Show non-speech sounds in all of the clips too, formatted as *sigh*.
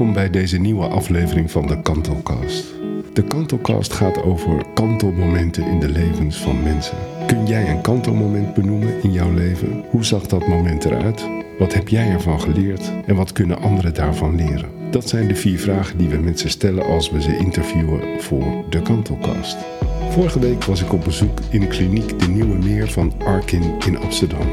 Welkom bij deze nieuwe aflevering van de Kantelcast. De Kantelcast gaat over kantelmomenten in de levens van mensen. Kun jij een kantelmoment benoemen in jouw leven? Hoe zag dat moment eruit? Wat heb jij ervan geleerd en wat kunnen anderen daarvan leren? Dat zijn de vier vragen die we mensen stellen als we ze interviewen voor de Kantelcast. Vorige week was ik op bezoek in kliniek De Nieuwe Meer van Arkin in Amsterdam.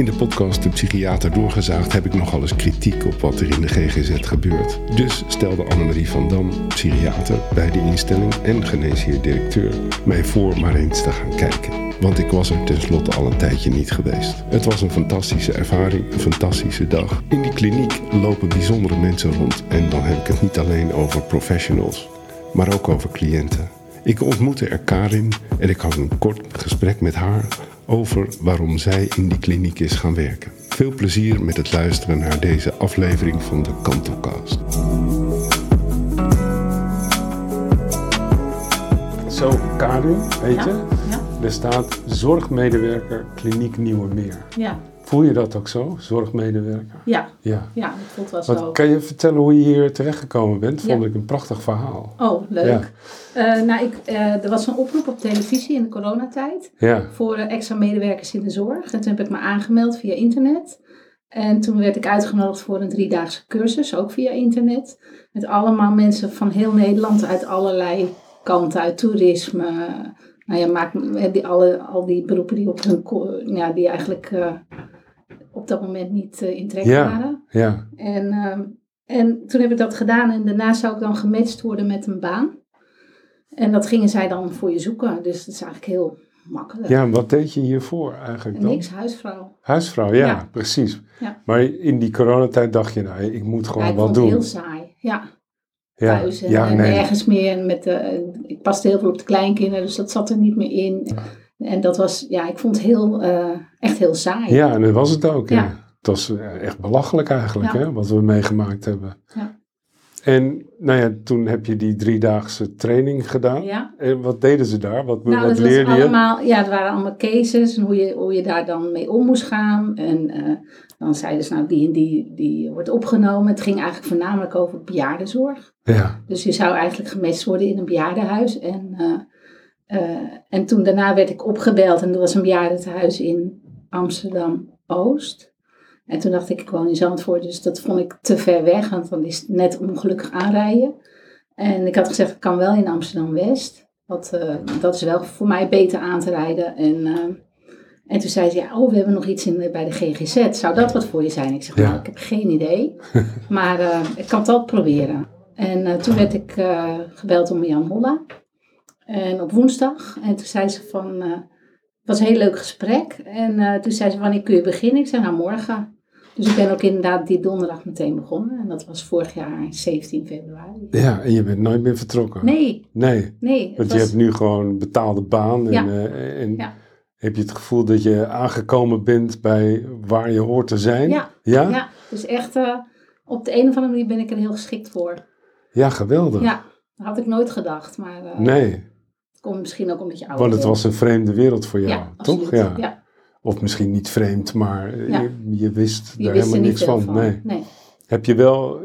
In de podcast De Psychiater Doorgezaagd heb ik nogal eens kritiek op wat er in de GGZ gebeurt. Dus stelde Annemarie van Dam, psychiater bij de instelling en geneesheer-directeur, mij voor maar eens te gaan kijken. Want ik was er tenslotte al een tijdje niet geweest. Het was een fantastische ervaring, een fantastische dag. In die kliniek lopen bijzondere mensen rond en dan heb ik het niet alleen over professionals, maar ook over cliënten. Ik ontmoette er Karin en ik had een kort gesprek met haar over waarom zij in die kliniek is gaan werken. Veel plezier met het luisteren naar deze aflevering van de Kantelcast. Zo, Karin, weet Ja, je, ja. er staat zorgmedewerker kliniek Nieuwe Meer. Ja, Voel je dat ook zo, zorgmedewerker? ja, Ja. ja, dat voelt wel Wat, zo. kan je vertellen hoe je hier terechtgekomen bent? Vond Ja. ik een prachtig verhaal. Oh, leuk. Eh, nou, ik, eh, er was een oproep op televisie in de coronatijd Ja, voor eh, extra medewerkers in de zorg. En toen heb ik me aangemeld via internet. En toen werd ik uitgenodigd voor een driedaagse cursus, ook via internet. Met allemaal mensen van heel Nederland uit allerlei kanten, uit toerisme. Nou ja, maak, eh, die, alle, al die beroepen die, op hun, ja, die eigenlijk op dat moment niet eh, in trek Ja. waren. ja, En, ehm, en toen heb ik dat gedaan en daarna zou ik dan gematcht worden met een baan. En dat gingen zij dan voor je zoeken. Dus dat is eigenlijk heel makkelijk. ja. en Wat deed je hiervoor eigenlijk En dan? niks, huisvrouw. Huisvrouw, ja, Ja. precies. Ja. Maar in die coronatijd dacht je, nou, ik moet Ja, gewoon ik wat doen. heel saai. Ja, ja, thuis en, ja, en nee. nergens meer. En Met de, ik paste heel veel op de kleinkinderen, dus dat zat er niet meer in. En dat was, ja, ik vond het heel, eh, echt heel saai. Ja, en dat was het ook. Ja. Het was eh, echt belachelijk eigenlijk, Ja. hè, wat we meegemaakt hebben. Ja. En nou ja, toen heb je die driedaagse training gedaan. Ja. En wat deden ze daar? Wat, Nou, wat dat was leerde je? allemaal, ja, het waren allemaal cases en hoe je, hoe je daar dan mee om moest gaan. En eh, dan zeiden ze, nou, die en die, die wordt opgenomen. Het ging eigenlijk voornamelijk over bejaardenzorg. Ja, Dus je zou eigenlijk gemest worden in een bejaardenhuis. En, en toen daarna werd ik opgebeld en er was een bejaardentehuis in Amsterdam-Oost. En toen dacht ik, ik woon in Zandvoort, dus dat vond ik te ver weg, want dan is het net ongelukkig aanrijden. En ik had gezegd, ik kan wel in Amsterdam-West. Want eh, dat is wel voor mij beter aan te rijden. En, eh, en toen zei ze, ja, oh, we hebben nog iets in, bij de GGZ. Zou dat wat voor je zijn? Ik zeg, Ja. nou, ik heb geen idee. *laughs* maar eh, ik kan het altijd proberen. En eh, toen werd ik eh, gebeld door Jan Holla. En op woensdag. En toen zei ze van, eh, het was een heel leuk gesprek. En eh, toen zei ze, wanneer kun je beginnen? Ik zei, nou morgen. Dus ik ben ook inderdaad die donderdag meteen begonnen. En dat was vorig jaar 17 februari. ja, en je bent nooit meer vertrokken. Nee, Nee, nee. want je hebt nu gewoon een betaalde baan. En, Ja. eh, en Ja. heb je het gevoel dat je aangekomen bent bij waar je hoort te zijn? Ja, Ja? ja, dus echt op de een of andere manier ben ik er heel geschikt voor. Ja, geweldig. Ja, dat had ik nooit gedacht. Maar Nee, komt misschien ook omdat je ouder want het was een vreemde wereld voor jou, ja, toch? Ja. ja. Of misschien niet vreemd, maar Ja. je, je wist Je daar wist helemaal niks van. van. Nee. nee. Heb je wel,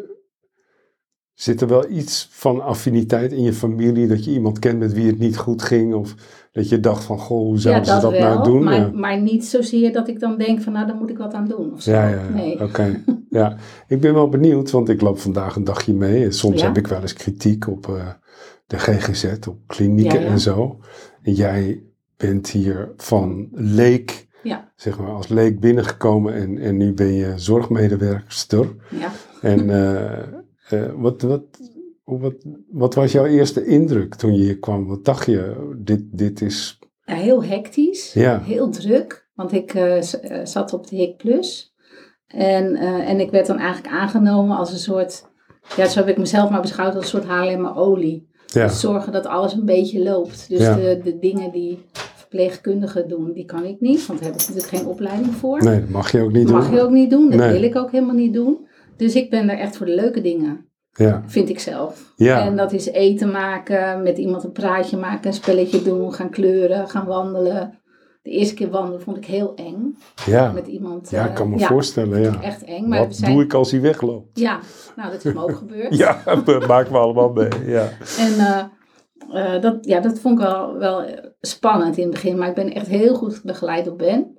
zit er wel iets van affiniteit in je familie, dat je iemand kent met wie het niet goed ging? Of dat je dacht van, goh, hoe zouden dat, ze dat wel, nou doen? maar, maar niet zozeer dat ik dan denk van nou, daar moet ik wat aan doen. Of zo. Ja. Nee. oké. *laughs* ja. Ik ben wel benieuwd, want ik loop vandaag een dagje mee. En soms heb ik wel eens kritiek op eh, de GGZ, op klinieken Ja, ja. en zo. En jij bent hier van leek, Ja. zeg maar, als leek binnengekomen en, en nu ben je zorgmedewerkster. Ja. En eh, wat, wat, wat, wat was jouw eerste indruk toen je hier kwam? Wat dacht je? Dit, dit is, Ja, heel hectisch, Ja. heel druk, want ik eh, zat op de HIC Plus. En, en ik werd dan eigenlijk aangenomen als een soort, ja, zo heb ik mezelf maar beschouwd als een soort Haarlemmer olie. Ja, Dus zorgen dat alles een beetje loopt. Dus Ja. de, de dingen die verpleegkundigen doen, die kan ik niet, want daar heb ik natuurlijk geen opleiding voor. nee, dat mag je ook niet Dat mag doen. je ook niet doen, dat Nee. wil ik ook helemaal niet doen. Dus ik ben er echt voor de leuke dingen, Ja, vind ik zelf. ja. En dat is eten maken, met iemand een praatje maken, een spelletje doen, gaan kleuren, gaan wandelen. De eerste keer wandelen vond ik heel eng. Ja, Met iemand. ja eh, ik kan me voorstellen. Ja. Echt eng. Maar Wat zijn, doe ik als hij wegloopt? Ja, nou dat is me ook *laughs* gebeurd. Ja, dat maken we allemaal mee. Ja. En eh, eh, dat, ja, dat vond ik wel, wel spannend in het begin. Maar ik ben echt heel goed begeleid door Ben.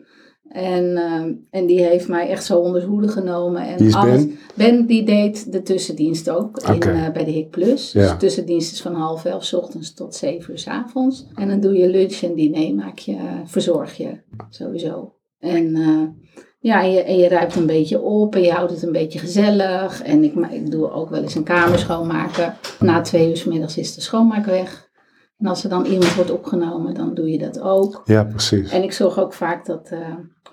En, eh, en die heeft mij echt zo onder hoede genomen. En alles. Ben? Ben die deed de tussendienst ook in, eh, bij de HIC Plus. Ja. Dus de tussendienst is van half elf 's ochtends tot zeven uur 's avonds. En dan doe je lunch en diner, maak je, eh, verzorg je sowieso. En eh, ja, en je, en je ruimt een beetje op en je houdt het een beetje gezellig. En ik, ik doe ook wel eens een kamer schoonmaken. Na twee uur 's middags is de schoonmaak weg. En als er dan iemand wordt opgenomen, dan doe je dat ook. ja, precies. En ik zorg ook vaak dat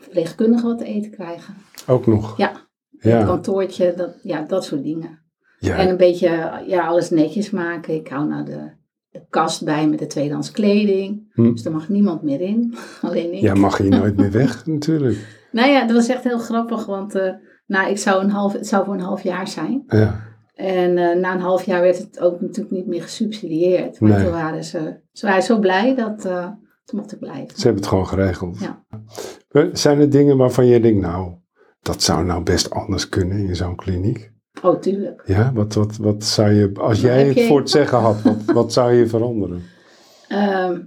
verpleegkundigen wat te eten krijgen. Ook nog. Ja, het Ja, kantoortje, dat, ja, dat soort dingen. ja. En een beetje ja, alles netjes maken. Ik hou nou de, de kast bij met de tweedehands kleding. Hm. Dus daar mag niemand meer in. *laughs* Alleen ik. ja, mag je nooit meer weg *laughs* natuurlijk. Nou ja, dat was echt heel grappig. Want eh, nou, ik zou een half, het zou voor een half jaar zijn. Ja, En eh, na een half jaar werd het ook natuurlijk niet meer gesubsidieerd. Maar Nee. toen waren ze, ze waren zo blij dat eh ik blijven. ze hebben het gewoon geregeld. Ja. Zijn er dingen waarvan je denkt, nou, dat zou nou best anders kunnen in zo'n kliniek? Oh, tuurlijk. Ja, wat, wat, wat zou je, als Maar jij het je- voor het zeggen had, wat, wat zou je veranderen? *laughs* Ehm,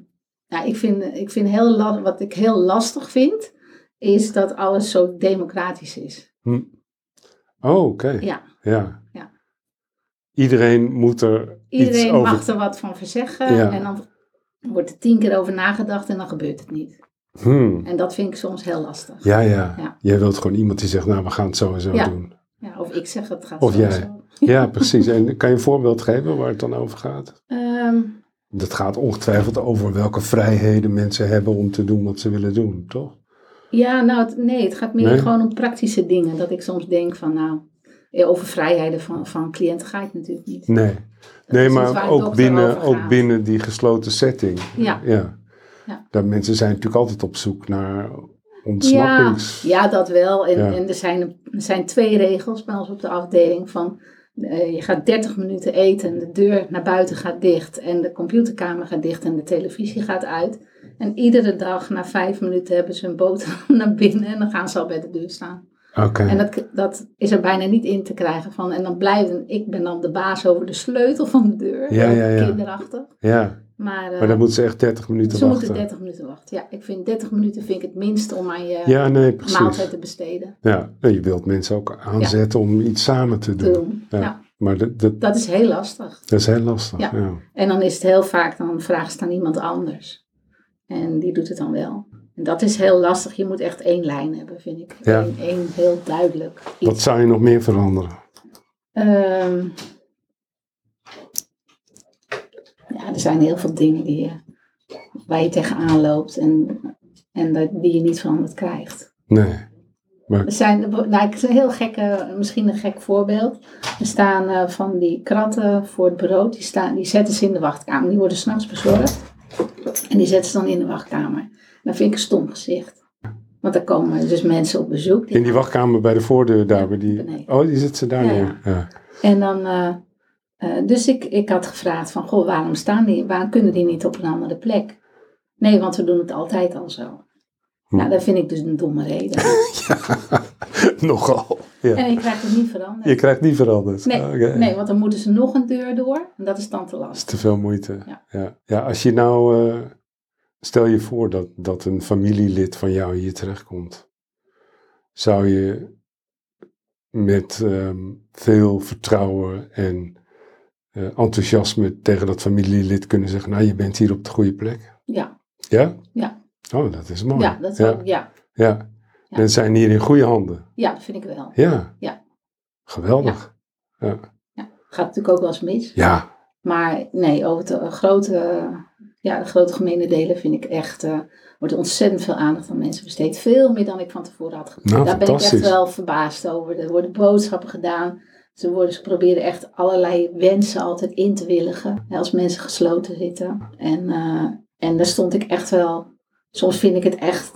nou, ik vind, ik vind heel wat ik heel lastig vind, is dat alles zo democratisch is. Oh, oké. Ja. Ja. Ja. Iedereen moet er iets Iedereen over... mag er wat van verzeggen Ja. en dan wordt er tien keer over nagedacht en dan gebeurt het niet. Hmm. En dat vind ik soms heel lastig. Ja, ja, Ja. Jij wilt gewoon iemand die zegt, nou, we gaan het zo en zo Ja. doen. Ja, of ik zeg het gaat Of zo jij. zo. Ja, precies. En kan je een voorbeeld geven waar het dan over gaat? *laughs* Ehm, Dat gaat ongetwijfeld over welke vrijheden mensen hebben om te doen wat ze willen doen, toch? ja, nou het- nee, het gaat meer Nee? gewoon om praktische dingen. Dat ik soms denk van nou, eh, over vrijheden van, van cliënten ga ik natuurlijk niet. Nee. Nee, maar ook binnen, ook binnen die gesloten setting. Ja. ja. Ja. Dat mensen zijn natuurlijk altijd op zoek naar Ja, ontsnappings... ja, dat wel. En, Ja. en er, zijn, er zijn twee regels bij ons op de afdeling van eh, je gaat 30 minuten eten en de deur naar buiten gaat dicht en de computerkamer gaat dicht en de televisie gaat uit. En iedere dag na vijf minuten hebben ze een boterham *laughs* naar binnen en dan gaan ze al bij de deur staan. En dat, dat is er bijna niet in te krijgen van. En dan blijven, ik ben dan de baas over de sleutel van de deur. Ja, ja, ja. Kinderachtig. Ja, Maar, eh, maar dan moeten ze echt 30 minuten ze wachten. moeten 30 minuten wachten. Ja, ik vind 30 minuten vind ik het minste om aan je Ja, nee, precies. maaltijd te besteden. Ja, en je wilt mensen ook aanzetten om iets samen te doen. te doen. Ja. Ja. Maar dat, dat, dat is heel lastig. dat is heel lastig. Ja. Ja. En dan is het heel vaak, dan vraagt ze aan iemand anders. En die doet het dan wel. En dat is heel lastig. Je moet echt één lijn hebben, vind ik. Ja. Eén, één heel duidelijk Wat iets. zou je nog meer veranderen? Ehm, ja, er zijn heel veel dingen die je, waar je tegenaan loopt en, en dat- die je niet veranderd krijgt. Nee. Er zijn, nou, ik is een heel gekke, misschien een gek voorbeeld. Er staan eh, van die kratten voor het brood, die, staan, die zetten ze in de wachtkamer. Die worden s'nachts bezorgd en die zetten ze dan in de wachtkamer. Dat vind ik een stom gezicht. Want dan komen dus mensen op bezoek. die In die wachtkamer bij de voordeur daar. Ja, bij die... beneden. Oh, die zit ze daar Ja. Ja. En dan, eh, eh, dus ik, ik had gevraagd van, goh, waarom staan die, waarom kunnen die niet op een andere plek? Nee, want we doen het altijd al zo. Hm. Nou, dat vind ik dus een domme reden. *laughs* *laughs* Nogal. Ja. En ik krijg het niet veranderd. Je krijgt niet veranderd. Nee, nee, want dan moeten ze nog een deur door en dat is dan te Dat is lastig. te veel moeite. Ja. Ja. Ja, als je nou, eh, stel je voor dat, dat een familielid van jou hier terechtkomt. Zou je met ehm, veel vertrouwen en eh, enthousiasme tegen dat familielid kunnen zeggen, nou je bent hier op de goede plek. Ja, Ja? Ja. Oh, dat is mooi. ja, dat is ja. ook- ja. ja. Ja. Mensen zijn hier in goede handen. ja, dat vind ik wel. Ja. Ja. Geweldig. Gaat natuurlijk ook wel eens mis. Ja. Maar nee, over de grote, ja, de grote gemene delen vind ik echt, eh wordt ontzettend veel aandacht aan mensen besteed. Veel meer dan ik van tevoren had gedacht. Nou, Daar ben ik echt wel verbaasd over. Er worden boodschappen gedaan. Ze, worden, ze proberen echt allerlei wensen altijd in te willigen. hè, Als mensen gesloten zitten. En, eh, en daar stond ik echt wel. Soms vind ik het echt.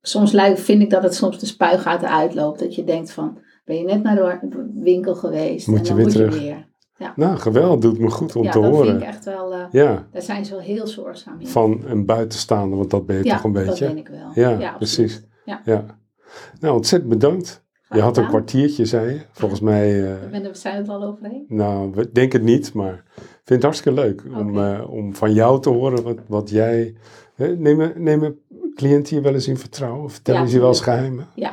Soms vind ik dat het soms de spuigaten uitloopt. Dat je denkt van. Ben je net naar de winkel geweest? Moet en je dan weer moet terug. je weer. Ja. Nou, geweldig. Doet me goed om ja, te dat horen. vind ik echt wel, eh, Ja, daar zijn ze wel heel zorgzaam in. van een buitenstaander, want dat ben je ja, toch een beetje. dat ben ik wel. Ja, precies. Ja. Ja. Nou, ontzettend bedankt. Graag Je had een kwartiertje, zei je. Volgens mij, *laughs* ben er, we zijn het al overheen. nou, we denken het niet, maar ik vind het hartstikke leuk om, eh, om van jou te horen wat, wat jij... Hè, nemen, nemen cliënten je wel eens in vertrouwen? Of vertellen Ja, ze je wel eens geheimen? Ja.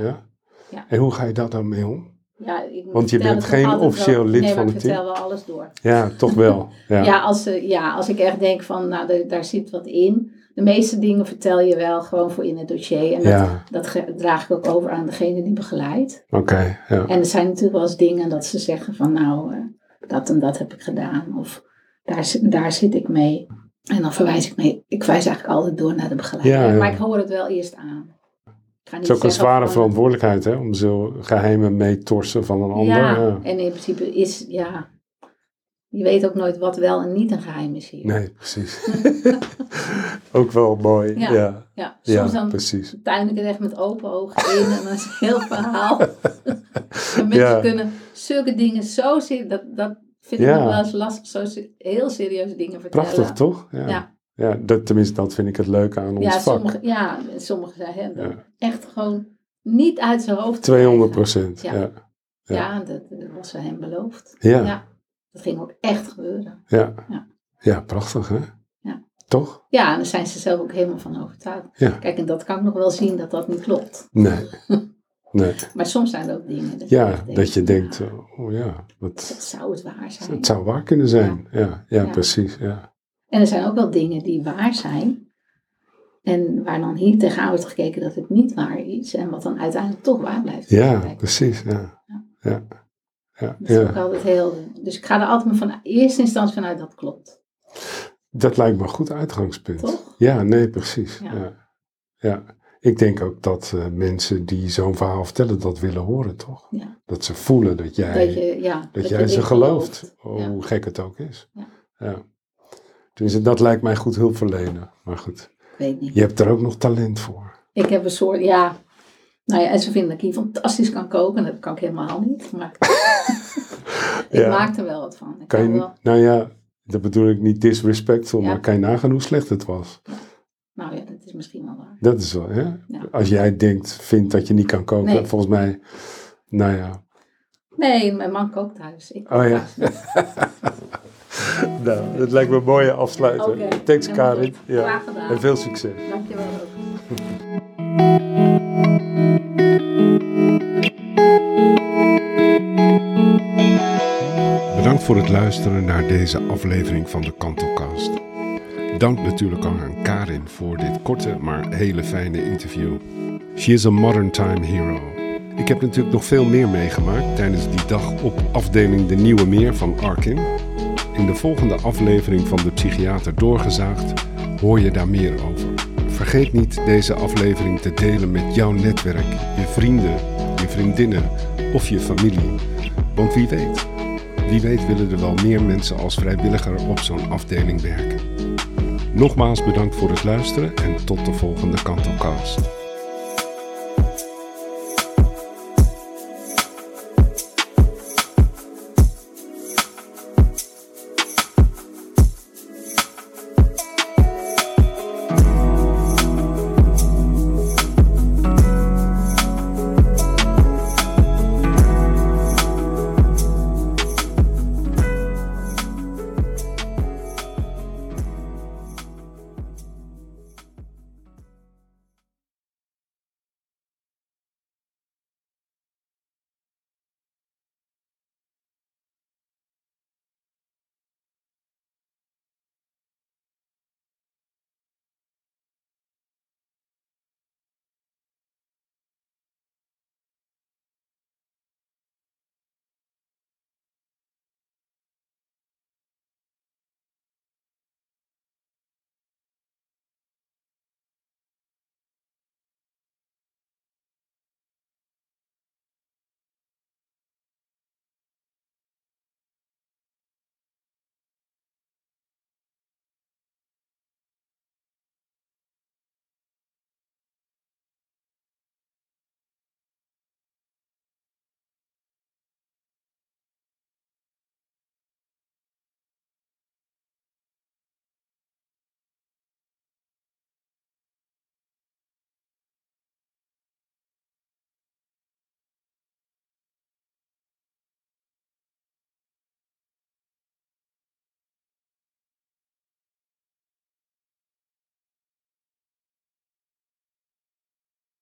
Ja. En hoe ga je daar dan mee om? Ja, ik Want je bent geen officieel lid nee, van het ik vertel wel alles door. Ja, toch wel. *laughs* Ja. Ja, als, eh, ja, als ik echt denk van, nou, daar zit wat in. De meeste dingen vertel je wel gewoon voor in het dossier. En dat, Ja. dat draag ik ook over aan degene die begeleidt. Oké, ja. En er zijn natuurlijk wel eens dingen dat ze zeggen van, nou, eh, dat en dat heb ik gedaan. Of daar, zit- daar zit ik mee. En dan verwijs ik mee. Ik wijs eigenlijk altijd door naar de begeleider. Ja. Maar ik hoor het wel eerst aan. Ga Het is ook een zware van, verantwoordelijkheid, hè? Om zo geheimen mee te torsen van een ander. Ja, Ja. en in principe is, ja, je weet ook nooit wat wel en niet een geheim is hier. Nee, precies. *laughs* ook wel mooi. Ja, Ja. ja, Ja, soms dan precies. tuin ik echt met open ogen in en dan is een heel verhaal. *laughs* mensen kunnen zulke dingen zo zien, dat, dat vind ik nog wel eens lastig, zo heel serieuze dingen vertellen. Prachtig, toch? Ja. Ja. Dat, tenminste, dat vind ik het leuke aan ons Ja, vak. sommige, ja, en sommige zijn hè, dat Ja. echt gewoon niet uit zijn hoofd. 200 krijgen. procent. Ja. Ja. Ja. Ja, dat, dat was ze hem beloofd. Ja. Ja, dat ging ook echt gebeuren. Ja. Ja. prachtig, hè? Ja. Toch? Ja, en daar zijn ze zelf ook helemaal van overtuigd. Ja. Kijk, en dat kan ik nog wel zien dat dat niet klopt. Nee. *laughs* Nee. Maar soms zijn er ook dingen. Dat je Ja, echt dat je denkt, oh ja, wat, Dat zou het waar zijn. het zou waar kunnen zijn. Ja, ja, Ja. precies. Ja. En er zijn ook wel dingen die waar zijn. En waar dan hier tegenaan wordt gekeken dat het niet waar is. En wat dan uiteindelijk toch waar blijft. ja, precies. Ja. Ja. Ja. Ja. Dat is ook altijd heel... Dus ik ga er altijd maar van eerste instantie vanuit dat klopt. Dat lijkt me een goed uitgangspunt. Toch? Ja, nee, precies. Ja. Ja. Ik denk ook dat eh, mensen die zo'n verhaal vertellen dat willen horen, toch? Ja. Dat ze voelen dat jij, Dat, je, ja, dat jij ze gelooft, gelooft. Hoe gek het ook is. Ja. Dus dat lijkt mij goed hulp verlenen. Maar goed, weet niet. je hebt er ook nog talent voor. Ik heb een soort, ja... Nou ja, en ze vinden dat ik hier fantastisch kan koken. Dat kan ik helemaal niet. Maar *laughs* ik Ja. maak er wel wat van. Ik Kan je, wel, nou ja, dat bedoel ik niet disrespectful, Ja. maar kan je nagaan hoe slecht het was? nou ja, dat is misschien wel waar. Dat is wel, hè? Ja. Als jij denkt, vindt dat je niet kan koken, Nee. volgens mij, nou ja. Nee, mijn man kookt thuis. Ik kook Oh ja. *laughs* *laughs* Nou, dat lijkt me een mooie afsluiter. Oké, Thanks helemaal Karin. Ja. Graag gedaan. En veel succes. Dankjewel ook. Bedankt voor het luisteren naar deze aflevering van de Kantelcast. Dank natuurlijk ook aan Karin voor dit korte, maar hele fijne interview. She is a modern time hero. Ik heb natuurlijk nog veel meer meegemaakt tijdens die dag op afdeling De Nieuwe Meer van Arkin. In de volgende aflevering van de Psychiater Doorgezaagd hoor je daar meer over. Vergeet niet deze aflevering te delen met jouw netwerk, je vrienden, je vriendinnen of je familie. Want wie weet, wie weet willen er wel meer mensen als vrijwilliger op zo'n afdeling werken. Nogmaals bedankt voor het luisteren en tot de volgende Kantelcast.